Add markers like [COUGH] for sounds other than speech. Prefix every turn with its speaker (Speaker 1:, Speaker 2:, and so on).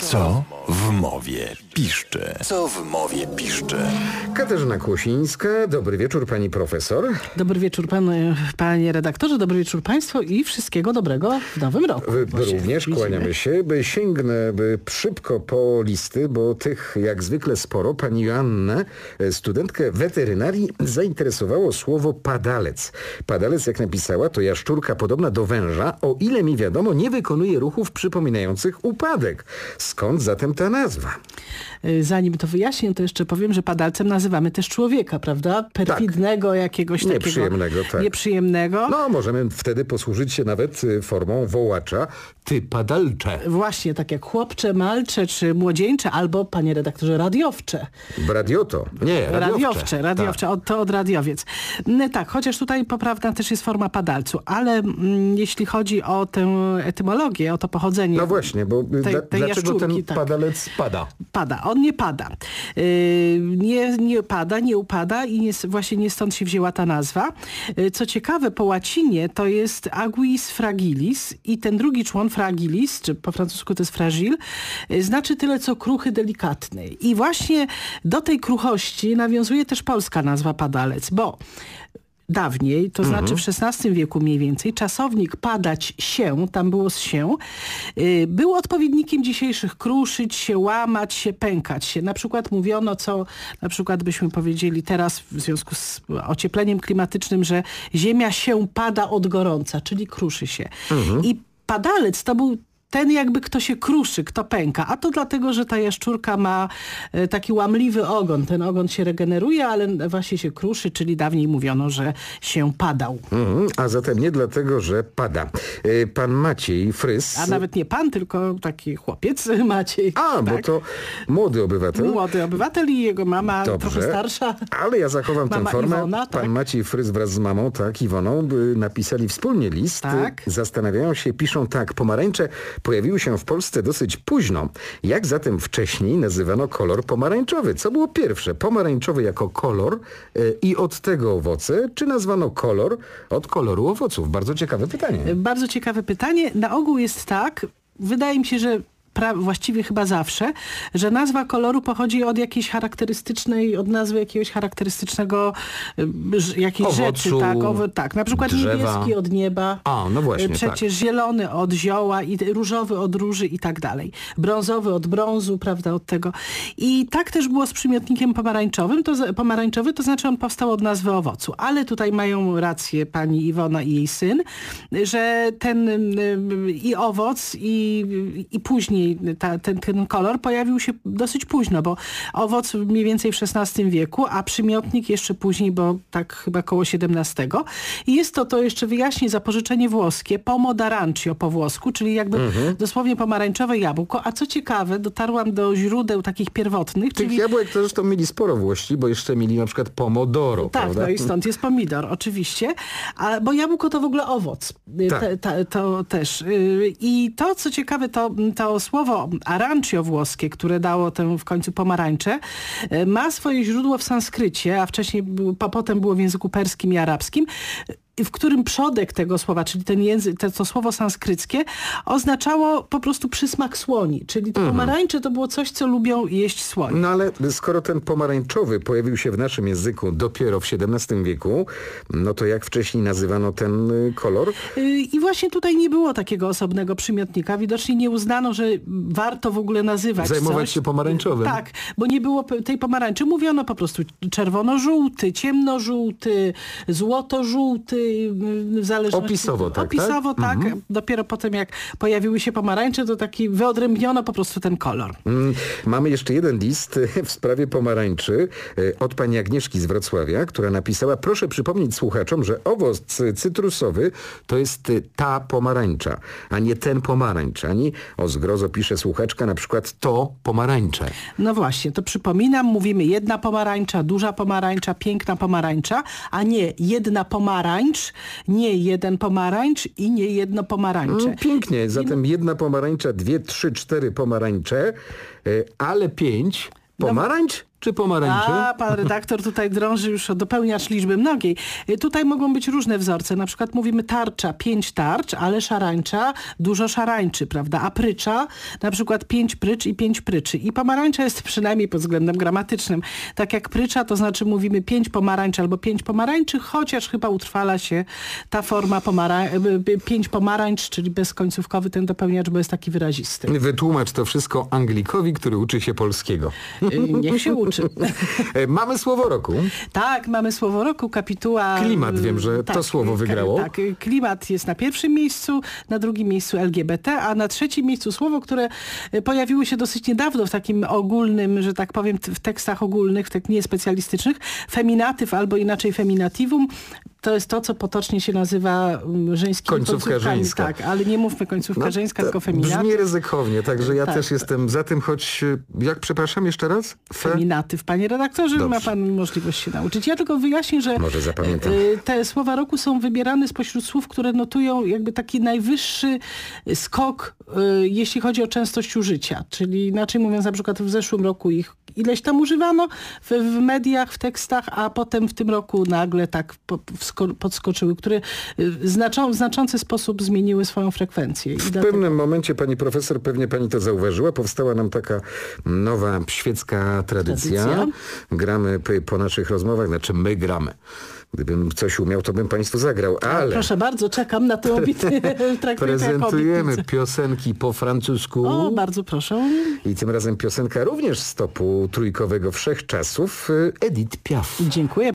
Speaker 1: Co w mowie piszczy? Co w mowie piszczy?
Speaker 2: Katarzyna Kłosińska, dobry wieczór pani profesor.
Speaker 3: Dobry wieczór pan, panie redaktorze, dobry wieczór państwu i wszystkiego dobrego w nowym roku.
Speaker 2: Również
Speaker 3: widzimy.
Speaker 2: kłaniamy się, by sięgnę by szybko po listy, bo tych jak zwykle sporo. Pani Joannę, e, studentkę weterynarii, zainteresowało słowo padalec. Padalec, jak napisała, to jaszczurka podobna do węża, o ile mi wiadomo, nie wykonuje ruchów przypominających upadek. Skąd zatem ta nazwa?
Speaker 3: Y, Zanim to wyjaśnię, to jeszcze powiem, że padalcem nazywamy też człowieka, prawda? Perfidnego jakiegoś takiego...
Speaker 2: Nieprzyjemnego, tak.
Speaker 3: Nieprzyjemnego.
Speaker 2: No, możemy wtedy posłużyć się nawet y, formą wołacza. Ty padalcze.
Speaker 3: Właśnie, tak jak chłopcze, malcze czy młodzieńcze, albo, panie redaktorze, radiowcze.
Speaker 2: Bradioto. Nie, radiowcze.
Speaker 3: Radiowcze, radiowcze, od, to od radiowiec. No tak, chociaż tutaj poprawna też jest forma padalcu, ale mm, jeśli chodzi o tę etymologię, o to pochodzenie
Speaker 2: No właśnie, bo y,
Speaker 3: tej,
Speaker 2: dla,
Speaker 3: tej
Speaker 2: dlaczego
Speaker 3: jaszczurki,
Speaker 2: ten
Speaker 3: tak.
Speaker 2: Padalec pada?
Speaker 3: Pada, on nie pada. Yy, nie, nie pada, nie upada i nie, właśnie nie stąd się wzięła ta nazwa. Yy, co ciekawe, po łacinie to jest aguis fragilis i ten drugi człon fragilis, czy po francusku to jest fragile, yy, znaczy tyle co kruchy, delikatny. I właśnie do tej kruchości nawiązuje też polska nazwa padalec, bo dawniej, to znaczy w XVI wieku mniej więcej, czasownik padać się, tam było z się, y, był odpowiednikiem dzisiejszych kruszyć się, łamać się, pękać się. Na przykład mówiono, co na przykład byśmy powiedzieli teraz w związku z ociepleniem klimatycznym, że ziemia się pada od gorąca, czyli kruszy się. I padalec to był ten jakby kto się kruszy, kto pęka. A to dlatego, że ta jaszczurka ma e, taki łamliwy ogon. Ten ogon się regeneruje, ale właśnie się kruszy, czyli dawniej mówiono, że się padał.
Speaker 2: Mhm, a zatem nie dlatego, że pada. Y, Pan Maciej Frys.
Speaker 3: A nawet nie pan, tylko taki chłopiec [LAUGHS] Maciej.
Speaker 2: A, bo
Speaker 3: tak.
Speaker 2: to młody obywatel.
Speaker 3: Młody obywatel i jego mama
Speaker 2: Dobrze.
Speaker 3: trochę starsza.
Speaker 2: Ale ja zachowam tę formę.
Speaker 3: Iwona,
Speaker 2: Pan
Speaker 3: tak.
Speaker 2: Maciej Frys wraz z mamą, tak, Iwoną, by napisali wspólnie list.
Speaker 3: Tak.
Speaker 2: Zastanawiają się, piszą tak. Pomarańcze pojawiły się w Polsce dosyć późno. Jak zatem wcześniej nazywano kolor pomarańczowy? Co było pierwsze? Pomarańczowy jako kolor y, i od tego owoce? Czy nazwano kolor od koloru owoców? Bardzo ciekawe pytanie.
Speaker 3: Bardzo ciekawe pytanie. Na ogół jest tak, wydaje mi się, że właściwie chyba zawsze, że nazwa koloru pochodzi od jakiejś charakterystycznej, od nazwy jakiegoś charakterystycznego y, jakiejś
Speaker 2: Owocu,
Speaker 3: rzeczy. Tak, owo, tak, na przykład
Speaker 2: drzewa.
Speaker 3: niebieski od nieba.
Speaker 2: A, no właśnie,
Speaker 3: y, Przecież zielony od zioła i różowy od róży i tak dalej. Brązowy od brązu, prawda, od tego. I tak też było z przymiotnikiem pomarańczowym. To, pomarańczowy, to znaczy on powstał od nazwy owocu. Ale tutaj mają rację pani Iwona i jej syn, że ten y, i owoc i, i później ta, ten, ten kolor pojawił się dosyć późno, bo owoc mniej więcej w XVI wieku, a przymiotnik jeszcze później, bo tak chyba koło XVII. I jest to, to jeszcze wyjaśnię, zapożyczenie włoskie, pomo d'arancio po włosku, czyli jakby dosłownie pomarańczowe jabłko. A co ciekawe, dotarłam do źródeł takich pierwotnych,
Speaker 2: Tych
Speaker 3: czyli
Speaker 2: jabłek to zresztą mieli sporo włości, bo jeszcze mieli na przykład pomodoro,
Speaker 3: tak,
Speaker 2: prawda?
Speaker 3: no i stąd jest pomidor, oczywiście. A, bo jabłko to w ogóle owoc. Y,
Speaker 2: Tak.
Speaker 3: Te, te, to też. Y, I to, co ciekawe, to, to słowo arancio włoskie, które dało tę w końcu pomarańczę, y, ma swoje źródło w sanskrycie, a wcześniej po, potem było w języku perskim i arabskim, w którym przodek tego słowa, czyli ten język, te, to słowo sanskryckie, oznaczało po prostu przysmak słoni. Czyli to pomarańcze to było coś, co lubią jeść słonie.
Speaker 2: No ale skoro ten pomarańczowy pojawił się w naszym języku dopiero w XVII wieku, no to jak wcześniej nazywano ten y, kolor?
Speaker 3: Y, I właśnie tutaj nie było takiego osobnego przymiotnika. Widocznie nie uznano, że warto w ogóle nazywać
Speaker 2: Zajmować
Speaker 3: coś.
Speaker 2: się pomarańczowym.
Speaker 3: Tak, bo nie było tej pomarańczy. Mówiono po prostu czerwono-żółty, ciemno-żółty, złoto-żółty. W zależności...
Speaker 2: Opisowo, tak,
Speaker 3: Opisowo, tak. Dopiero potem jak pojawiły się pomarańcze, to taki wyodrębniono po prostu ten kolor.
Speaker 2: Mm, Mamy jeszcze jeden list [LAUGHS] w sprawie pomarańczy y, od pani Agnieszki z Wrocławia, która napisała, proszę przypomnieć słuchaczom, że owoc cytrusowy to jest y, ta pomarańcza, a nie ten pomarańcz, ani o zgrozo pisze słuchaczka na przykład to pomarańcze.
Speaker 3: No właśnie, to przypominam, mówimy jedna pomarańcza, duża pomarańcza, piękna pomarańcza, a nie jedna pomarańcz, nie jeden pomarańcz i nie jedno pomarańcze.
Speaker 2: Mm, Pięknie, zatem jedna pomarańcza, dwie, trzy, cztery pomarańcze, y, ale pięć. Pomarańcz
Speaker 4: czy pomarańczy?
Speaker 3: A, pan redaktor tutaj drąży już o dopełniacz liczby mnogiej. Y, Tutaj mogą być różne wzorce. Na przykład mówimy tarcza, pięć tarcz, ale szarańcza, dużo szarańczy, prawda? A prycza, na przykład pięć prycz i pięć pryczy. I pomarańcza jest przynajmniej pod względem gramatycznym. Tak jak prycza, to znaczy mówimy pięć pomarańczy albo pięć pomarańczy, chociaż chyba utrwala się ta forma pomara y, pięć pomarańcz, czyli bezkońcówkowy ten dopełniacz, bo jest taki wyrazisty.
Speaker 2: Wytłumacz to wszystko Anglikowi, który uczy się polskiego.
Speaker 3: Y, Niech się uczy. [LAUGHS] [LAUGHS]
Speaker 2: E, Mamy słowo roku.
Speaker 3: Tak, mamy słowo roku, kapituła.
Speaker 2: Klimat, wiem, że
Speaker 3: y,
Speaker 2: to słowo wygrało.
Speaker 3: Tak, klimat jest na pierwszym miejscu, na drugim miejscu LGBT, a na trzecim miejscu słowo, które y, pojawiło się dosyć niedawno w takim ogólnym, że tak powiem, w tekstach ogólnych, w tych niespecjalistycznych, feminatyw albo inaczej feminativum. To jest to, co potocznie się nazywa um, żeńskimi
Speaker 2: Końcówka żeńska.
Speaker 3: Tak, ale nie mówmy końcówka żeńska,
Speaker 2: to
Speaker 3: tylko feminatyw.
Speaker 2: Brzmi ryzykownie, także ja
Speaker 3: Tak.
Speaker 2: też jestem za tym, choć e, jak przepraszam jeszcze raz? Fe...
Speaker 3: Feminatyw, panie redaktorze,
Speaker 2: Dobrze.
Speaker 3: ma pan możliwość się nauczyć. Ja tylko wyjaśnię, że
Speaker 2: Może zapamiętam.
Speaker 3: y, te słowa roku są wybierane spośród słów, które notują jakby taki najwyższy skok, y, jeśli chodzi o częstość użycia. Czyli inaczej mówiąc, na przykład w zeszłym roku ich ileś tam używano w, w mediach, w tekstach, a potem w tym roku nagle tak po, podskoczyły, które y, znaczą, w znaczący sposób zmieniły swoją frekwencję. I
Speaker 2: W
Speaker 3: dlatego-
Speaker 2: pewnym momencie, pani profesor, pewnie pani to zauważyła, powstała nam taka nowa świecka tradycja.
Speaker 3: Tradycja.
Speaker 2: Gramy p- po naszych rozmowach, znaczy my gramy. Gdybym coś umiał, to bym państwu zagrał, ale
Speaker 3: Proszę bardzo, czekam na to [LAUGHS] jako
Speaker 2: prezentujemy piosenki po francusku.
Speaker 3: O, bardzo proszę.
Speaker 2: I tym razem piosenka również z topu trójkowego wszechczasów, y, Edith Piaf.
Speaker 3: Dziękuję